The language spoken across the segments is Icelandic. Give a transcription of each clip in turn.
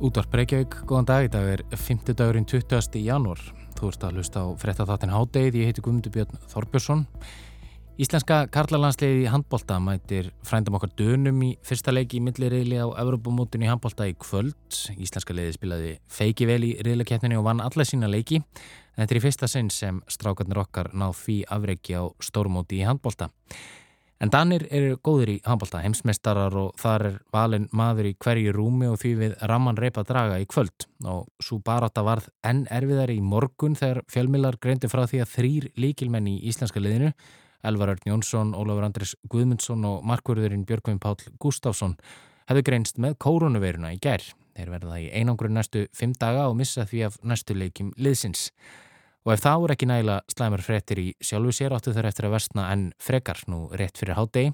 Útvarp Reykjavík, góðan dag, í dag er 5. dagurinn 20. janúar. Þú ert að hlusta á frettatháttin Hádegið, ég heiti Guðmundur Björn Þorbjörnsson. Íslenska karlalandsliði í handbólta mætir frændum okkar dönum í fyrsta leiki í millirriðli á Evropamótun í handbólta í kvöld. Íslenska leiði spilaði feiki vel í riðlakeppninni og vann alla sína leiki. Þetta er í fyrsta sinn sem strákarnir okkar náð því afreiki á stórmóti í handbólta. En Danir eru góðir í handbólta, heimsmeistarar og þar er valin maður í hverju rúmi og því við ramman reypa draga í kvöld. Og svo baráta varð enn erfiðar í morgun þegar fjölmilar greindi frá því að þrýr líkilmenn í íslenska liðinu, Elvar Örn Jónsson, Ólafur Andris Guðmundsson og markvörðurinn Björgvin Pál Gustafsson, hefðu greinst með kórunuveruna í gær. Þeir verða í einangrun næstu fimm daga og missa því af næstu leikim liðsins. Og ef það voru ekki nægila slæmur frettir í sjálfu sér áttu þar eftir að versna en frekar nú rétt fyrir hátdegi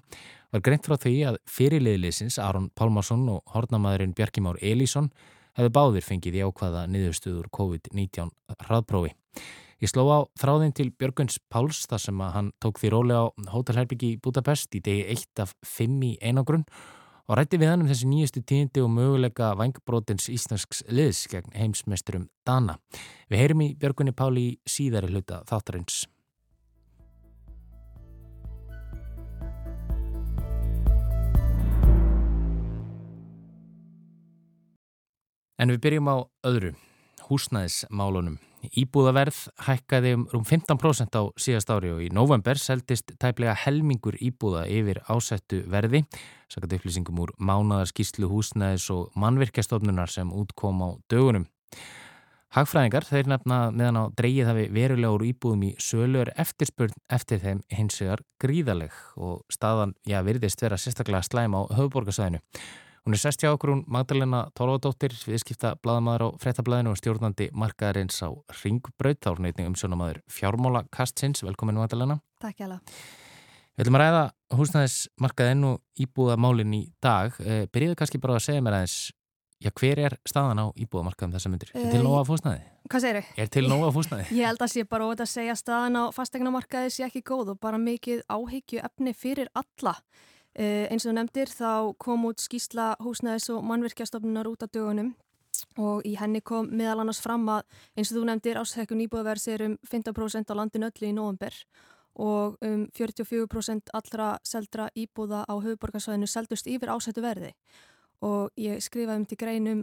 var greint frá því að fyrirliðliðsins Aron Pálmarsson og hornamaðurinn Bjarkimár Elísson hefðu báðir fengið í ákvaða niðurstuður COVID-19 hraðprófi. Ég sló á þráðin til Björguns Páls þar sem að hann tók því róli á Hótelherbyggi Budapest í degi 1 af 5 í einangrunn og rætti við hann um þessi nýjustu tíndi og möguleika vangbrótins íslensks liðs gegn heimsmeisturum Dana. Við heyrim í Björgunni Páli í síðari hluta þáttarins. En við byrjum á öðru, húsnæðismálunum. Íbúðaverð hækkaði um rúm 15% á síðast ári og í november seldist tæplega helmingur íbúða yfir ásættu verði, sakat upplýsingum úr mánadarskíslu húsnæðis og mannvirkjastofnunar sem útkom á dögunum. Hagfræðingar, þeir nefna meðan á dreigið hafi verulega úr íbúðum í sölur eftirspurn eftir þeim hins vegar gríðaleg og staðan, já, virðist vera sérstaklega slæm á höfuborgarsæðinu. Hún er sest hjá okkur hún Magdalena Tólvadóttir, viðskipta bladamæður á frettablaðinu og stjórnandi markaðarins á Ringbraut, þá er hún einnig umsjónamaður fjármála kastsins. Velkomin Magdalena. Takk hjá það. Við ætlum að ræða húsnæðismarkaðin og íbúðamálin í dag. Eh, byrjuðu kannski bara að segja mér aðeins, já hver er staðan á íbúðamarkaðum þessa myndir? Er til nóga fúsnæði? Hvað segir þau? Er til nóga fúsnæði? Ég held að sé bara ótaf að segja staðan á fastegnamarkaði sé ekki góð og bara mikið áhyggju efni fyrir alla. Uh, eins og nefndir þá kom út skýsla húsnæðis og mannvirkjastofnunar út af dögunum og í henni kom meðal annars fram að eins og þú nefndir ásækjum nýbúðaverðs er um 15% á landin öllu í nóvember og um 44% allra seldra íbúða á höfuborgarsvæðinu seldust yfir ásættu verði. Og ég skrifaði um til greinum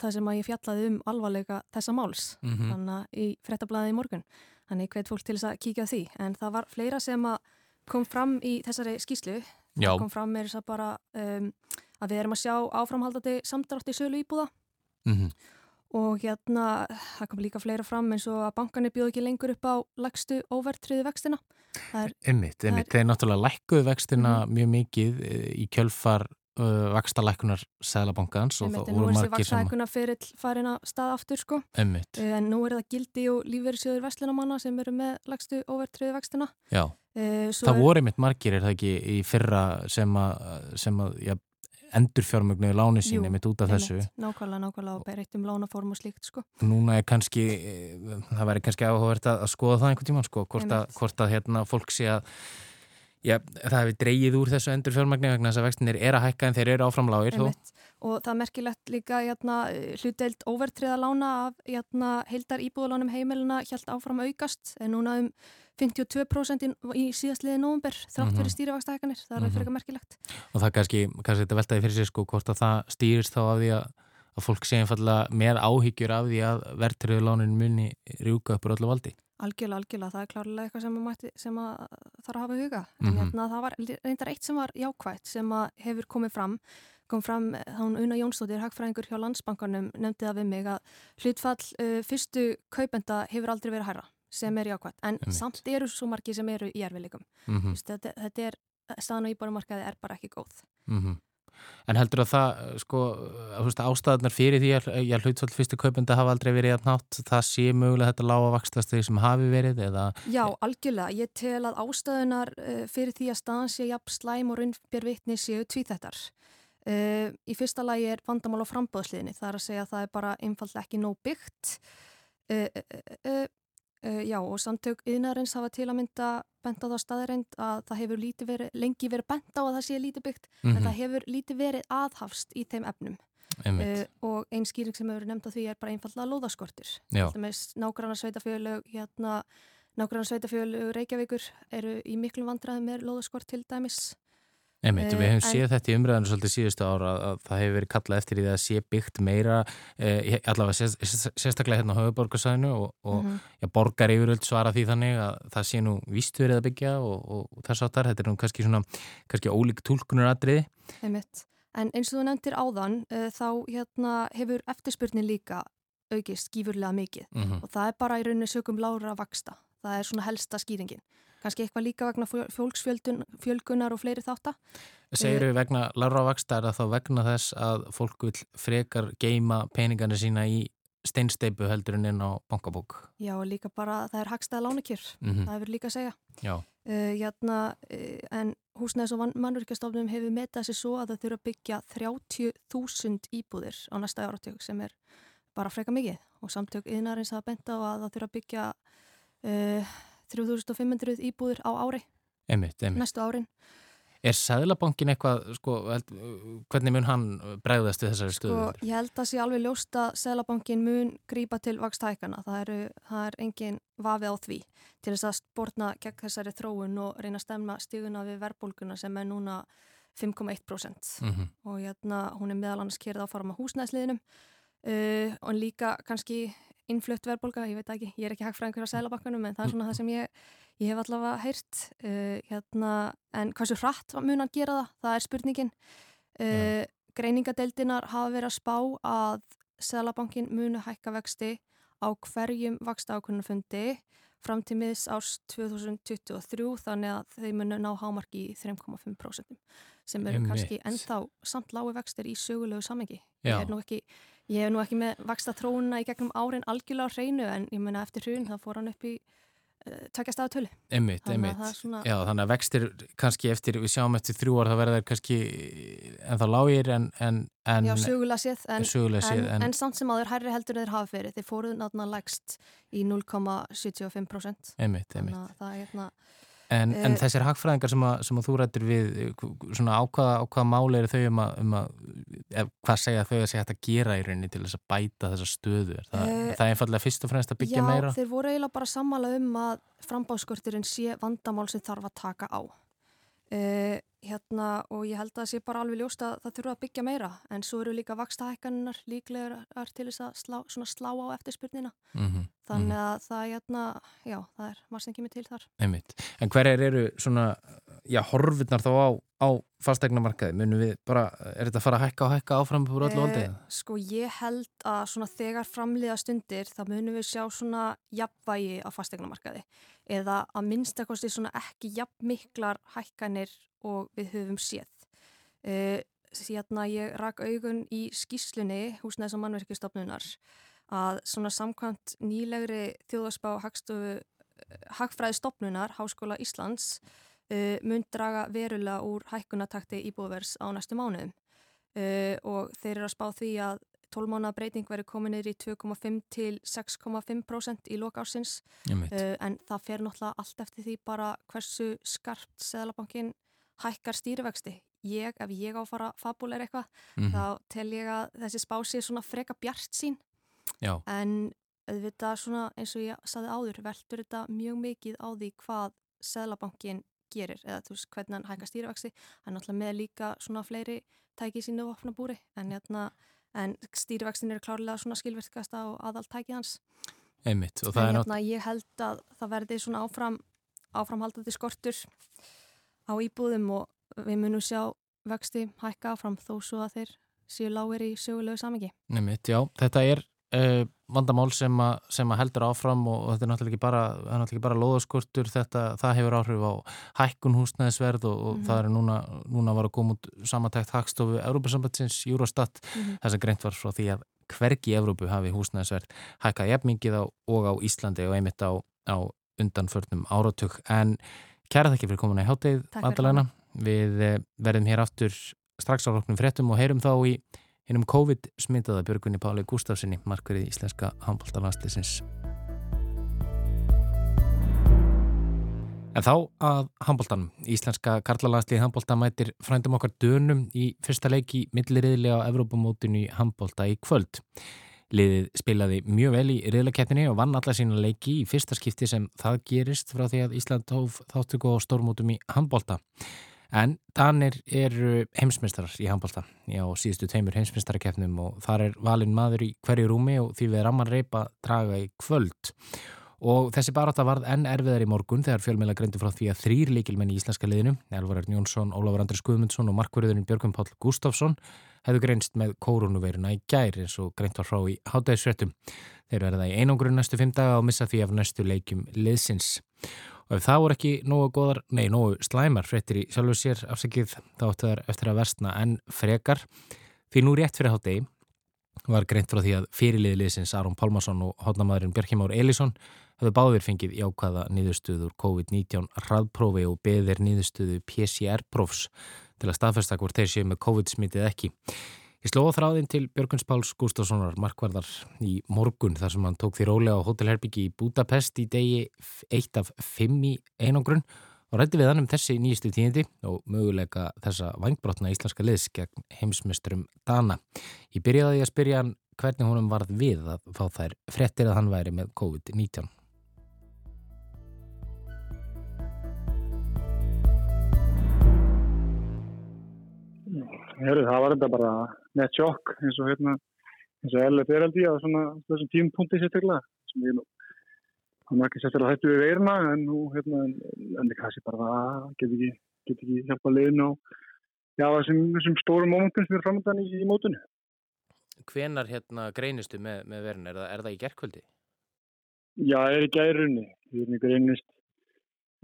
það sem að ég fjallaði um alvarleika þessa máls mm -hmm. þannig að í frettablaði í morgun. Þannig hvet fólk til þess að kíkja því. En það var fleira sem að kom fram í þessari skýslu Já. það kom fram með þess að bara um, að við erum að sjá áframhaldandi samdrátt í sölu íbúða mm -hmm. og hérna það kom líka fleira fram eins og að bankanir bjóð ekki lengur upp á lagstu óvertriði vextina Einmitt, einmitt. þeir náttúrulega lækkuðu vextina mm -hmm. mjög mikið í kjölfar uh, vakstarlækunar Sælabankans og það voru margir sem... Nú er þessi vakstarlækunar fyrir farin að staða aftur sko Einmitt. en nú er það gildi og lífverðisjöður vestlunamanna sem eru með lagstu óvertriði vextina Já Uh, það er... voru einmitt margir, er það ekki í fyrra sem að, sem að ja, endur fjármögnuði láni sín einmitt út af einmitt, þessu. Nákvæmlega, nákvæmlega og berið um lánaform og slíkt sko. Núna er kannski, það væri kannski áhugavert að skoða það einhvern tíman sko, hvort að, hvort að hérna fólk sé að Já, það hefur dreyið úr þessu endur fjármagni vegna þess að vextinir er að hækka en þeir eru áframlágir þó. Og það er merkilegt líka hérna, hlutdeild overtriða lána af hérna, heildar íbúðalánum heimilina hjælt áfram aukast en núna um 52% í síðastliði nógumber þrátt fyrir stýrivakstahækanir. Það er mm -hmm. fyrir merkilegt. Og það kannski, kannski þetta veltaði fyrir sig sko hvort að það stýrist þá af því að, að fólk sé einfallega með áhyggjur af því að verðtriðu lánin muni rjúka upp úr öllu valdi. Algjörlega, algjörlega, það er klárlega eitthvað sem, mætti, sem að þarf að hafa huga. Mm -hmm. Hérna, það var reyndar eitt sem var jákvægt sem hefur komið fram, kom fram þá hún Una Jónsdóttir, hagfræðingur hjá Landsbankanum, nefndi það við mig að hlutfall uh, fyrstu kaupenda hefur aldrei verið hæra, sem er jákvægt. En Emitt. samt eru svo margi sem eru í erfileikum. Mm -hmm. þetta, þetta er, staðan á íbárumarkaði er bara ekki góð. Mm -hmm. En heldur að það, sko, ástæðarnar fyrir því að ég hlutfall fyrstu kaupenda hafa aldrei verið að nátt, það sé mögulega þetta lága vakstast þegar sem hafi verið eða... Já, algjörlega. Ég tel að ástæðunar fyrir því að staðan sé jafn slæm og raunbjörn vitni séu tvíþættar. Uh, í fyrsta lagi er vandamál á frambóðsliðinni, það er að segja að það er bara einfallega ekki nóg byggt. Uh, uh, Uh, já og samtök yðnarins hafa til að mynda bent á það staðreind að það hefur verið, lengi verið bent á að það sé lítið byggt mm -hmm. en mhm. það hefur lítið verið aðhafst í þeim efnum uh, og einn skýring sem hefur nefnt á því er bara einfallega lóðaskortur nágrannar sveitafjölu hérna, nágrannar sveitafjölu Reykjavíkur eru í miklu vandraði með lóðaskort til dæmis Einmitt, við hefum séð þetta í umræðinu svolítið síðustu ára að, að það hefur verið kallað eftir í það að sé byggt meira eh, allavega sérst, sérstaklega hérna á höfuborgarsæðinu og, og mm -hmm. já, borgar yfiröld svara því þannig að það sé nú víst verið að byggja og, og þess áttar, þetta er nú kannski svona kannski ólík tólkunar aðriði Einmitt, en eins og þú nefndir áðan uh, þá hérna hefur eftirspurnin líka aukist skýfurlega mikið mm -hmm. og það er bara í rauninni sögum lára að vaksta, það er svona helsta skýringin kannski eitthvað líka vegna fólksfjölgunar og fleiri þáttar. Segir við eh, vegna Lára Vaksta er það þá vegna þess að fólk vil frekar geima peningarnir sína í steinsteipu heldur en inn á bankabók? Já, líka bara það er hagstæða lánakjör, mm -hmm. það er verið líka að segja. Já. Uh, jæna, uh, en húsnæðis og mannverkjastofnum hefur metað sér svo að það þurfa að byggja 30.000 íbúðir á næsta áratjög sem er bara freka mikið og samtök yðnarins hafa bent á að það þurfa að byggja uh, 3500 íbúður á ári einmitt, einmitt. næstu árin Er Sæðlabankin eitthvað, sko, hvernig mun hann bregðast við þessari stöðu? Sko, ég held að sé alveg ljóst að Sæðlabankin mun grípa til vakstækana. Það, eru, það er engin vafi á því til þess að spórna gegn þessari þróun og reyna að stemma stíguna við verbulguna sem er núna 5,1% mm -hmm. og hérna, hún er meðal annars kerið áfara með húsnæðsliðinum uh, og líka kannski innflutt verðbólka, ég veit ekki, ég er ekki hægt frá einhverja sælabakkanum en það er svona það sem ég, ég hef allavega heyrt uh, hérna, en hversu hratt mun hann gera það, það er spurningin. Uh, greiningadeildinar hafa verið að spá að sælabankin munu hækka vexti á hverjum vaksta ákvörnufundi fram til miðs árs 2023 þannig að þeir munu ná hámarki í 3,5% sem eru kannski ennþá samt lái vextir í sögulegu samengi. Ég er nú ekki Ég hef nú ekki með vaksta trónuna í gegnum árin algjörlega á hreinu en ég menna eftir hrun þá fór hann upp í uh, takjast af tölu. Emmitt, emmitt. Svona... Já, þannig að vextir kannski eftir, við sjáum eftir þrjú ár þá verða þeir kannski ennþá lágir en, en, en... Já, sögulega séð en, séð, en samt sem áður hærri heldur þeir hafa fyrir. Þeir fóruð náttúrulega legst í 0,75%. Emmitt, emmitt. Þannig að það er hérna En, en eh, þessir hagfræðingar sem, að, sem að þú rættir við, svona ákvaða, ákvaða máli eru þau um að, um að hvað segja þau að segja hægt að gera í rauninni til þess að bæta þessa stöðu? Er það, uh, það er einfallega fyrst og fremst að byggja já, meira? Já, þeir voru eiginlega bara sammála um að frambáskorturinn sé vandamál sem þarf að taka á. Uh, hérna, og ég held að það sé bara alveg ljóst að það þurfa að byggja meira en svo eru líka vakstahækkaninnar líklegar til þess að slá, slá á eftirspurnina mm -hmm, þannig mhm. að það, hérna, já, það er margst en kemur til þar Einmitt. En hverjar eru svona já, horfurnar þá á, á fastegnamarkaði? Munum við bara, er þetta að fara að hækka og hækka áfram fyrir öllu aldrei? Eh, sko ég held að svona þegar framliða stundir þá munum við sjá svona jafnvægi á fastegnamarkaði eða að minnstakosti svona ekki jafn miklar hækkanir og við höfum séð. Uh, Sérna ég rak augun í skíslunni húsnæðis og mannverkistofnunar að svona samkvæmt nýlegri þjóðarspá hagfræði stopnunar Háskóla Íslands uh, mun draga verulega úr hækkunatakti íbúðvers á næstu mánuðum uh, og þeir eru að spá því að 12 mánuða breyting verið komin yfir í 2,5 til 6,5% í loka ársins uh, en það fer náttúrulega allt eftir því bara hversu skarpt Sæðalabankin hækkar stýrivexti. Ég, ef ég á að fara fabuleir eitthvað, mm -hmm. þá tel ég að þessi spási er svona freka bjart sín Já. en auðvitað svona eins og ég saði áður veldur þetta mjög mikið á því hvað Sæðalabankin gerir eða þú veist hvernig hann hækkar stýrivexti. Hann náttúrulega með líka svona fleiri tæki í sínu vopnabúri en hérna en stýrivextin eru klárlega svona skilvirkasta og aðaltækið hans. Einmitt, en hérna nátt... ég held að það verði svona áfram áframhaldandi skortur á íbúðum og við munum sjá vexti hækka áfram þó svo að þeir séu lágir í sögulegu samingi Einmitt, já, þetta er uh, vandamál sem, a, sem að heldur áfram og, og þetta er náttúrulega ekki bara, náttúrulega bara loðaskortur, þetta, það hefur áhrif á hækkun húsnæðisverð og, og mm -hmm. það er núna, núna var að koma út samantækt hagstofu Európa-sambatsins, Eurostat mm -hmm. þess að greint var frá því að hvergi í Európu hafi húsnæðisverð hækkað jafnmingið á og á Íslandi og einmitt á, á undanförnum áratug en kæra þakki fyrir komuna í háttegið Adalena, við eh, verðum hér aftur strax á hlokknum fréttum og heyrum þá í Hinnum COVID-smitaða Björgunni Páli Gustafssoni, markverið íslenska handbóltalandslisins. En þá að handbóltanum. Íslenska karlalandslið handbólta mætir frændum okkar dönum í fyrsta leiki milliriðli á Evrópamótinu í handbólta í kvöld. Liðið spilaði mjög vel í riðlakeppinni og vann alla sína leiki í fyrsta skipti sem það gerist frá því að Ísland tóf þáttugu á stórmótum í handbólta. En Danir eru heimsmyndstarar í handbólta á síðustu teimur heimsmyndstarakeppnum og þar er valin maður í hverju rúmi og því við ramman reypa draga í kvöld. Og þessi baráta varð enn erfiðar í morgun þegar fjölmeila greindi frá því að þrýr líkilmenn í Íslenska liðinu, Elvarar Jónsson, Ólafur Andris Guðmundsson og markverðurinn Björgum Pál Gustafsson, hefðu greinst með koronaveiruna í gæri eins og greint var frá í hátæðisvettum. Þeir verða í einangrun næstu fimm daga og missa því af næstu leikum liðsins. Og ef það voru ekki nógu góðar, nei, nógu slæmar frettir í sjálfu sér afsakið þá ættu þær eftir að versna enn frekar. Því nú rétt fyrir hátegi var greint frá því að fyrirliðliðsins Aron Pálmarsson og hodnamaðurinn Björkjum Ár Elísson hafðu báðir fengið jákvæða nýðustuður COVID-19 hraðprófi og beðir nýðustuðu PCR-prófs til að staðfesta hvort þeir séu með COVID-smitið ekki. Ég slóða þráðinn til Björguns Páls Gustafssonar markvarðar í morgun þar sem hann tók því rólega á Hotelherbyggi í Budapest í degi 1 af 5 í einangrunn og rætti við hann um þessi nýjastu tíðindi og möguleika þessa vangbrotna íslenska liðs gegn heimsmyndsturum Dana. Ég byrjaði að spyrja hann hvernig honum varð við að fá þær frettir að hann væri með COVID-19. Heru, það var þetta bara nett sjokk eins og hérna eins og LF er ég á svona þessum tímpunkti sérstaklega sem ég nú hann var ekki sérstaklega hættu við veirna en nú hérna en, það kannski bara það get ekki, get ekki hjálpa liðin og já þessum, þessum stórum mómentum sem er framöndan í, í mótunni Hvenar hérna greinistu með, með veirna? Er, er það í gerðkvöldi? Já, það er í gærunni við erum í greinist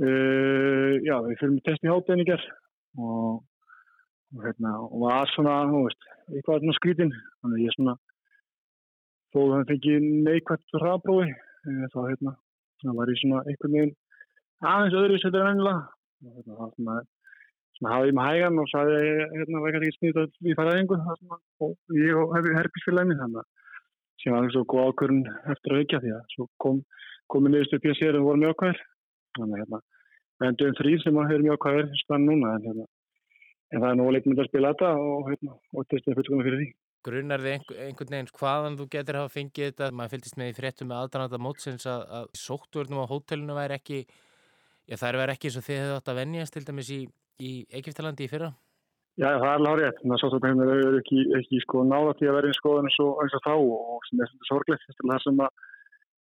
uh, já, við fyrir með test í hátæðin í gerð og og hérna, og var svona, þú veist, eitthvað svona skrítinn, þannig að ég svona þó að það fengi neikvægt hraðbrói, þá hérna það var ég svona einhvern veginn aðeins öðru setjar ennilega og hérna, það svona, svona hafði ég með hægan og sagði, hérna, var ekki snýtt að við fara einhver, og ég og herrbísfélagni, þannig að sem var svo góð ákvörn eftir að vekja því að svo kom, komið niðurstu upp í að sér og voru mjög ákvæðir, þannig að hérna en það er nú leikmynd að spila þetta og, hérna, og testum fullkomna fyrir því. Grunnar þið einhvern, einhvern veginn hvaðan þú getur hafa fengið þetta? Maður fylgist með í fréttum með aðdannanda mótsins að, að sótturnum á hótelinu væri ekki, já það er verið ekki eins og þið hefðu átt að vennjast til dæmis í, í Egiptalandi í fyrra? Já, það er alveg rétt. Það sótturnum hefur ekki, ekki sko, náða til að vera í skoðan eins og, þá og sem er svona sorglegt. Það sem að,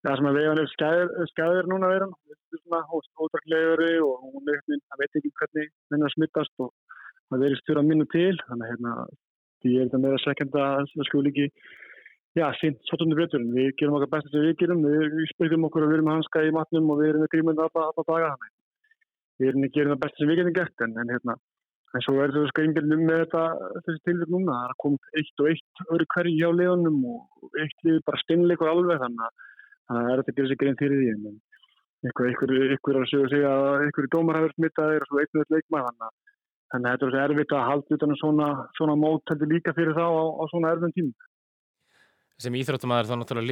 það sem að veiðan er skæðir, núna verðan, svona ódrakleguri og hún veit ekki hvernig hennar smittast og það verið stjóra minnu til. Þannig að hérna, því er þetta meira sekenda að það skjóð líki já, sínt svolítið betur. Við gerum okkar besta sem við gerum. Við, spyrjum okkur að við erum að hanska í matnum og við erum að gríma þetta alltaf daga. Við erum að gera það besta sem við getum gert. En, en hérna, en svo er þetta skringjum með þetta þessi tilvæg núna. Það er komið eitt og eitt öru hverju hjá leðunum og eitt það er þetta að gera sig grein fyrir því en ykkur, ykkur, ykkur að segja að ykkur í dómar hafa smittaðir og svo einn og eitt leikmað þannig að þetta er svo erfitt að halda utan um svona, svona mót heldur líka fyrir þá á, á svona erfum tímum. Sem íþróttumæður þá náttúrulega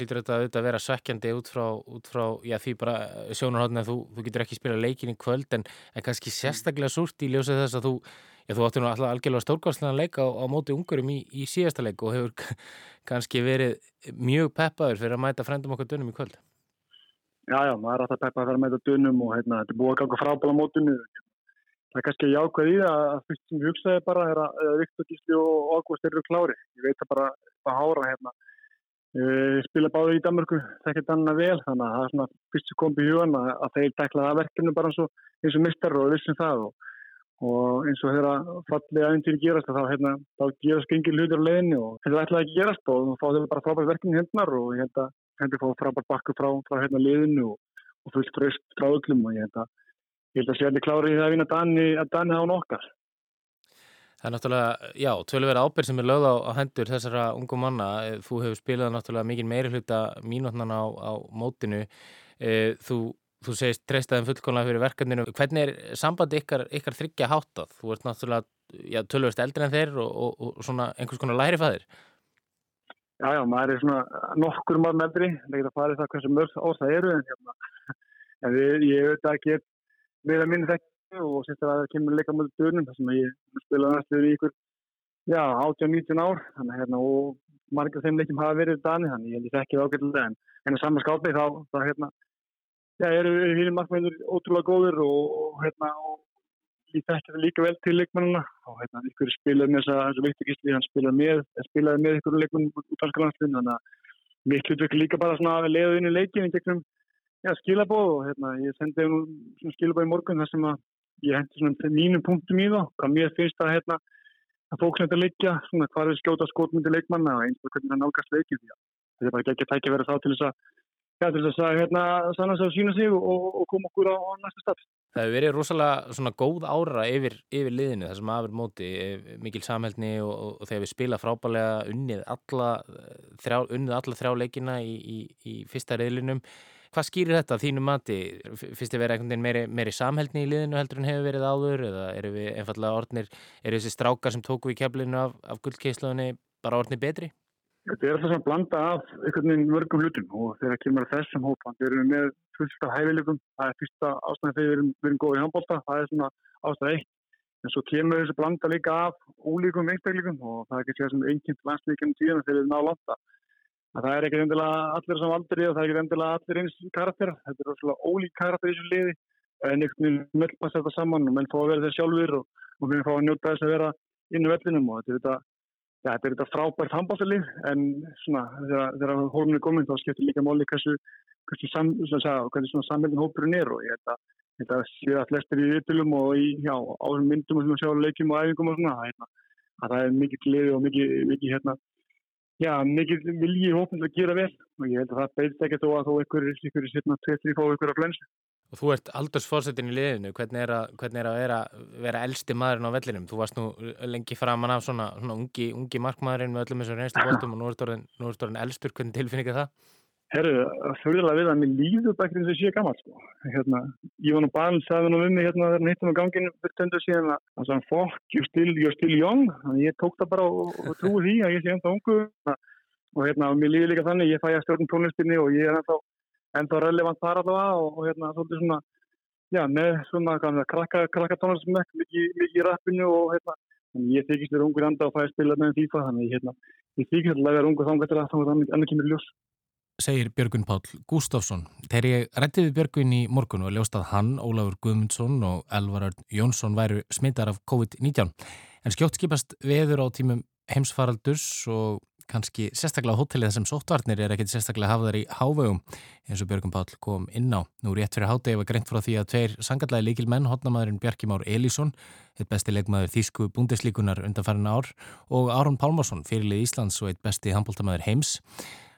lítur, þetta að vera svekkjandi út frá, út frá já, því bara sjónarhóðin að þú, þú getur ekki spila leikin í kvöld en, en kannski sérstaklega súrt í ljósið þess að þú, já, þú áttur nú alltaf algjörlega stórkvæmslega leika á, á móti ungurum í, í síðasta leik og hefur kannski verið mjög peppaður fyrir að mæta frendum okkur dönum í kvöld. Já, já, maður er alltaf peppað að vera að mæta dönum og heitna, þetta er búið að ganga frábæla mótunni það er kannski jákvæð í það að fyrst sem hugsaði bara er að Viktor Gísli og Ágúst eru klári. Ég veit að bara hvað hára hérna. Ég spila báði í Danmarku, þekkir þannig vel, þannig að það er svona fyrst sem kom í hugan að, að þeir tekla það verkefni bara eins og, og mistar og vissum það og, og eins og þeirra fallið aðeins gerast þá, hérna, þá gerast gengir hlutur á leginni og þetta ætlaði ekki gerast og þá þeir bara frábært verkefni hendnar og ég held að hendur fá frábært bakku frá, frá hérna liðinu og, og fullt fröst frá öllum og ég held að ég held að sé allir klárið það að vinna Dani, að Dani á nokkar. Það er náttúrulega, já, tölverið ábyrg sem er lögð á, á hendur þessara ungum manna. Þú hefur spilað náttúrulega mikið meiri hluta mínútnan á, á mótinu. E, þú, þú segist treystaðum fullkonlega fyrir verkefninu. Hvernig er sambandi ykkar, ykkar þryggja hátað? Þú ert náttúrulega, já, tölverist eldri en þeir og, og, og svona einhvers konar lærifæðir. Já, já, maður er svona nokkur maður meðri. Ekki að fara það hversu mörg ár það eru en hérna, en við, ég veit ekki við að minna þekki og sérstaklega að það kemur leika mjög dörnum þar sem ég spilaði næstu í ykkur já, 18-19 ár þannig hérna og margir þeim leikim hafa verið dani þannig ég þekki það ágætilega en en saman skápi þá, þá hérna já, eru við markmennir ótrúlega góður og, og hérna og ég þekki það líka vel til leikmennuna og hérna ykkur spilaði með þess að viktigistli hann spilaði með, spilaði með ykkur leikmenn út af skalansfinn þannig að mitt hlutverk líka bara svona að leiða inn í leikin í gegnum ja, skilabóð og hérna, ég sendi um skilabóð í morgun þar sem að ég hendi svona mínum punktum í þá. Hvað mér finnst að hérna að sem þetta leikja, svona hvað er skjóta skotmyndi leikmanna og eins og hvernig það nálgast leikin þetta er bara ekki að tækja verið þá til þess að ja, til þess að hérna sann að sína sig og, og koma okkur á, á næsta stafn. Það hefur verið rosalega svona góð ára yfir, yfir liðinu þar sem aðverð móti, eh, mikil samhældni og, og, og þegar við spila frábælega unnið alla þrjá, unnið alla þrjá leikina í, í, í fyrsta reyðlinum. Hvað skýrir þetta þínu mati? Fyrst er verið einhvern veginn meiri, meiri samhældni í liðinu heldur en hefur verið áður eða eru við einfallega orðnir, eru þessi strákar sem tóku í keflinu af, af guldkeislaunni bara orðnir betri? Þetta er alltaf svona blanda af einhvern veginn mörgum hlutum og þegar kemur þessum hópa, við erum með fullst af hæfileikum, það er fyrsta ástæðan þegar við erum, erum góðið í handbólta, það er svona ástæða eitt, en svo kemur þessu blanda líka af ólíkum einstakleikum og það er ekki sér sem einnkjönd landsleikum tíðan þegar við erum náðu landa. Það er ekki endilega allir sem aldrei og það er ekki endilega allir eins karakter, þetta er svona ólík karakter í þessu liði, en einhvern veginn möllpast þetta saman og menn fá að vera þeir sjálfur og, og við fá að njóta þess að vera inn í vellinum og þetta er þetta Já, þetta er þetta frábært handbáttalið en svona þegar hólumni er komin þá skiptir líka móli hversu hversu sammeldin hópurinn er og ég held að þetta sé að flestir í yttilum og í árum myndum og svona sjá leikjum og æfingum og svona hérna, að það er mikið gleði og mikið, mikið hérna, já, mikið vilji hópin að gera vel og ég held að það beist ekki þó að þó einhverjir, einhverjir, einhverjir, einhverjir fá einhverja flensu. Og þú ert aldursfórsetin í liðinu, hvernig er að, hvernig er að vera, vera elsti maðurinn á vellinum? Þú varst nú lengi framann af svona, svona ungi, ungi markmaðurinn með öllum þessum reynstu bóttum og nú ert orðin elstur, hvernig tilfinningar það? Herru, þurfilega við að mér líður þess að ég sé gammal sko. Hérna, ég var nú barn, sagði nú um mig hérna þegar hann hittum á ganginu fyrir töndu síðan að hann sagði, fuck, you're still, you're still young. Þannig ég tók það bara og, og trúi því að ég sé ennþá ungu. Og hérna, mér líður líka þannig, ég fæ að stjórnum tónlistinni og ég er ennþá en það er relevant þar allavega og, og hérna svolítið svona, já, með svona krakka, krakka tónlismekk mikið, mikið í rappinu og hérna ég þykist þér ungur enda og fæði spila með FIFA þannig hérna, ég þykist að vera ungur þangar að það enda kemur ljós. Segir Björgun Pál Gustafsson Þegar ég rætti við Björgun í morgun og ljóst að hann, Ólafur Guðmundsson og Elvarar Jónsson væru smittar af COVID-19. En skjótt skipast veður á tímum heimsfaraldurs og kannski sérstaklega hótelið sem sóttvarnir er ekkert sérstaklega hafðar í hávegum eins og Björgum Pál kom inn á. Nú rétt fyrir hátegi var greint frá því að tveir sangallega líkil menn, hotnamaðurinn Bjarki Már Elísson, eitt besti leikmaður Þísku búndeslíkunar undanfærin ár og Aron Pálmarsson, fyrirlið Íslands og eitt besti handbóltamæður heims,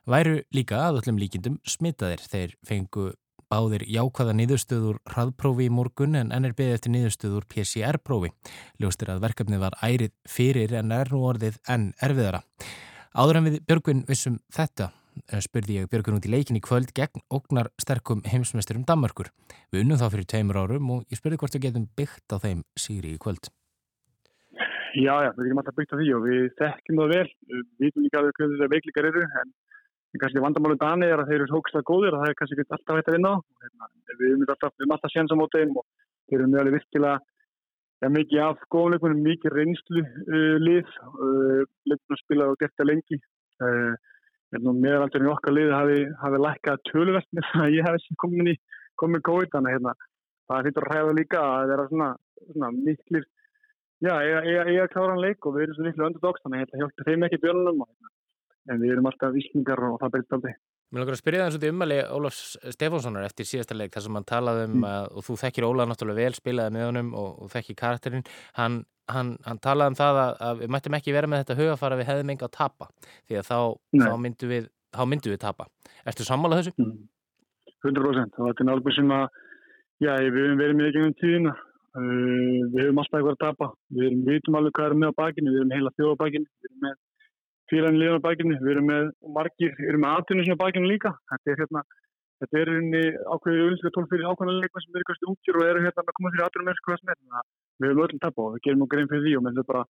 væru líka að öllum líkindum smitaðir. Þeir fengu báðir jákvæða niðurstöður hraðprófi í morgun en beðið eftir niðurstöður PCR-prófi. Ljóstir að verkefnið var ærið fyrir en er nú orðið enn erfiðara. Áður en við Björgvin vissum þetta eh, spurði ég Björgvin út í leikin í kvöld gegn ógnar sterkum heimsmeisturum Danmarkur. Við unnum þá fyrir tveimur árum og ég spurði hvort við getum byggt á þeim síri í kvöld. Já, já, við getum alltaf byggt á því og við þekkjum það vel. Við vitum líka að við hvernig þessar veiklikar eru en kannski vandamálum Dani er að þeir eru hókstað góðir og það er kannski alltaf hægt að vinna á. Hérna, við erum alltaf, alltaf séns á mótein og þeir eru mjög virkilega ja, mikið af góðleikunum, mikið reynslu uh, lið, uh, leikunum spilaði og gert það lengi. Uh, meðalaldurinn í okkar lið hafi, hafi lækkað töluvert með það að ég hef komin í komin COVID, þannig að hérna, það fyrir að ræða líka að það er svona, svona miklir, já, er kláran leik og við erum svona miklu öndurdóks, þannig að þetta hjálpar þeim ekki björnum, hérna. en við erum alltaf vísningar og það byrjast aldrei. Mér langar að spyrja það eins og þetta umæli Ólafs Stefánssonar eftir síðasta leik þar sem hann talaði um mm. að, og þú þekkir Ólaf náttúrulega vel, spilaði með honum og, og þekkir karakterinn, hann, hann, hann talaði um það að, að við mættum ekki vera með þetta hugafara við hefðum enga að tapa því að þá, þá myndum við, myndu við tapa. Erstu sammálað þessu? Mm. 100% og þetta er náttúrulega sem að já, við hefum verið með ekki um tíðina uh, við hefum alltaf eitthvað að tapa við vitum alveg hvað er með á bakinu, við erum heila þjóða bakinu, með félagin liðan á bækinu, við erum með margir, við erum með aðtunni sem á bækinu líka. Þetta er hérna, þetta er einni ákveðið auðvitað tól fyrir leikma sem eru kannski ungir og eru hérna að koma fyrir aðtunum með hvað sem er, við höfum öllum tappa og við gerum okkur einn fyrir því og við höfum bara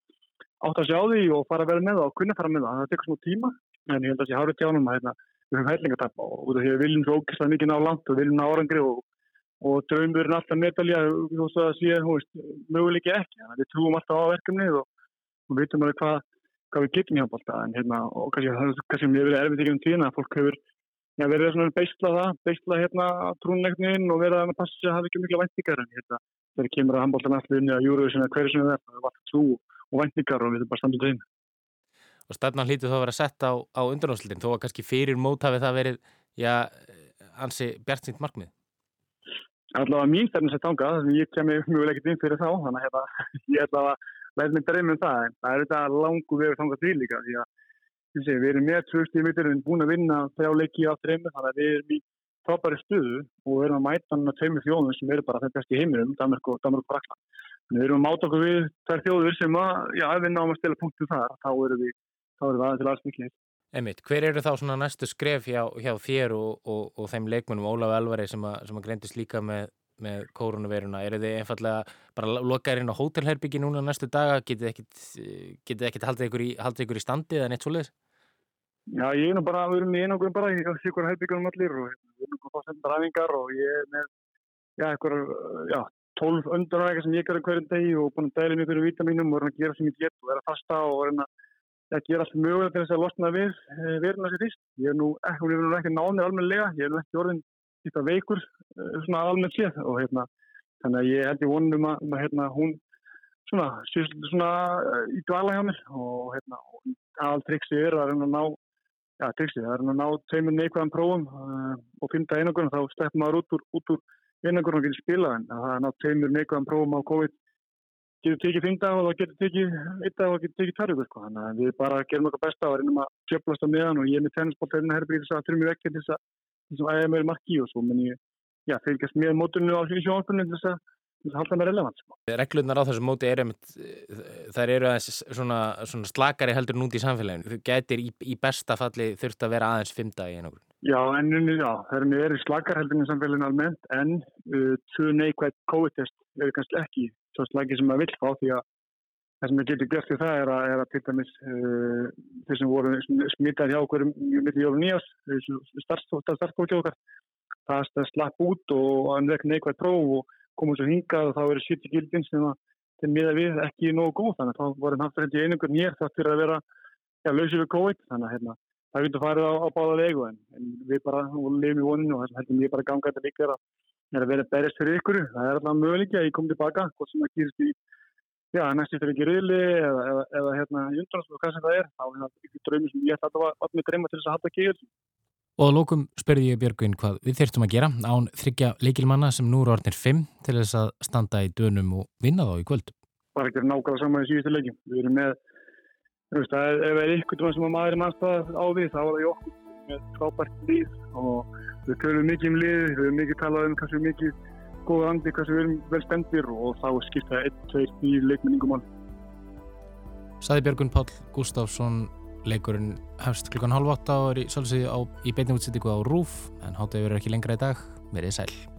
átt að sjá því og fara að vera með það og kunna fara með það, það tekur svona tíma en ég held að ég hárið tjánum að hérna, við höfum hætlinga tappa og við viljum svo ógislega mikið ná langt og viljum ná árangri og, og draumurinn alltaf medalja þú veist að sé, þú veist, möguleiki ekki. Þannig að við trúum alltaf á verkefnið og, og vitum alveg hvað, hvað við getum í handbólta en hérna, og kannski það er kannski mjög verið erfið ekki um tíðina, fólk hefur já, verið svona beistla það, beistla hérna trúnleiknin og verið að passa að hafa ekki mikla væntingar en hérna, þegar kemur að handbóltan alltaf inn í að júruðu sinna hverju sem það er, það var trú og væntingar og við erum bara standið þeim Og stefnan hlítið þá að vera sett á, á undanúslutin, þó að kannski fyrir mót hafi það verið, já, ansi bjart sínt markmið. Allavega mín stefnum læta mig dreymið um það en það er þetta langu vegu tanga til líka því að við erum með 20 mitur við erum búin að vinna þrjá leiki á dreymið þannig að við erum í frábæri stuðu og við erum að mæta hann að tveimur þjóðum sem eru bara þeir besti heiminum, Danmark og, Danmark og Brakla við erum að máta okkur við þær þjóður sem að, já, ef við náum að stila punktum þar þá erum við, við aðeins til aðsmikið Emit, hver eru þá svona næstu skref hjá, hjá þér og, og, og þeim leikmunum Ólaf Elvari sem að, að greindist líka með, með koronaviruna? Er þið einfallega bara lokaðir inn á hótelherbyggi núna næstu daga? Getið ekkit, ekkit haldið ykkur í, ykkur í standi eða neitt svoleiðis? Já, ég er nú bara, við erum í einangum bara, ég sé ykkur herbyggjum allir og við erum bara að ræfingar og ég er með, já, ykkur, já, tólf öndarækja sem ég gerði hverjum degi og búin að dæla mjög fyrir vítaminum og er að gera sem ég get og vera fasta og er að að gera allt mögulega til þess að losna við eh, verðina sér fyrst. Ég er nú hún er nú ekki nánir almenlega, ég er nú ekki orðin eitthvað veikur eh, svona almennt séð. Og hérna, þannig að ég held í vonum að, að hérna, hún svona, svona eh, í dvala hjá mér. Og hérna, all triksi er að reyna að ná, já triksi, það er að ná tveimur neikvæðan prófum uh, og fynda einangurinn, þá sleppum maður út úr, út úr einangurinn og getur spilað en það er að ná tveimur neikvæðan prófum á COVID getur tekið dag og það getur tekið eitt dag og getur tekið tarður sko. þannig að við bara gerum okkar besta og reynum að sjöflast á meðan og ég er með tennisbólt herbygði þess að þurfum við ekki til þess að æða meður marki og svo menn ég já, fylgjast með mótunni á sjónspunni til þess að halda með relevant sko. Reglurnar á þessu móti eru þær eru aðeins svona, svona slakari heldur núnt í samfélaginu. Þú getur í, í besta falli þurft að vera aðeins dag í einhverjum. Já, en já, það eru slakar heldur í samfélaginu almennt en uh, tvö neikvægt COVID-test eru kannski ekki svo slagi sem maður vill fá því að það sem við getum gert því það er að, er að til dæmis uh, þeir sem voru smittað hjá okkur mitt í jólun nýjás starfstókja okkar það slapp út og hann vekk neikvægt próf og komum svo hingað og þá eru 70 gildin sem að þeim miða við ekki nógu góð þannig að þá voru hann í einungur nýjar það fyrir að vera ja, lausið við COVID þannig að hérna, það getur farið á, á báða legu en, en við bara lefum í voninu og þess að ég bara ganga þetta líka er að vera berist fyrir ykkur. Það er alltaf möguleik að ég kom tilbaka, hvort sem það gerist í já, næstu fyrir ekki riðli eða, eða, eða hérna undanast og hvað sem það er. Þá er það ykkur draumi sem ég ætti að vatna mig dreyma til þess að halda ekki yfir. Og að lókum spurði ég Björgvin hvað við þyrstum að gera án þryggja leikilmanna sem nú eru orðinir fimm til þess að standa í dönum og vinna þá í kvöld. Það er ekki nákvæmlega saman í síðustu leikim. Við erum með, veist, ef það er ykkur sem maður er mannstað á við, þá er það í okkur með frábært líð og Við tölum mikið um lið, við höfum mikið talað um er mikið góða andi, hvað sem við erum vel stendir og þá skipta einn, tveir, nýjir leikmenningum án. Saði Björgun Pál Gustafsson, leikurinn hefst klukkan halv åtta og er í, í beiningútsendíku á Rúf en hátu yfir ekki lengra í dag, verið sæl.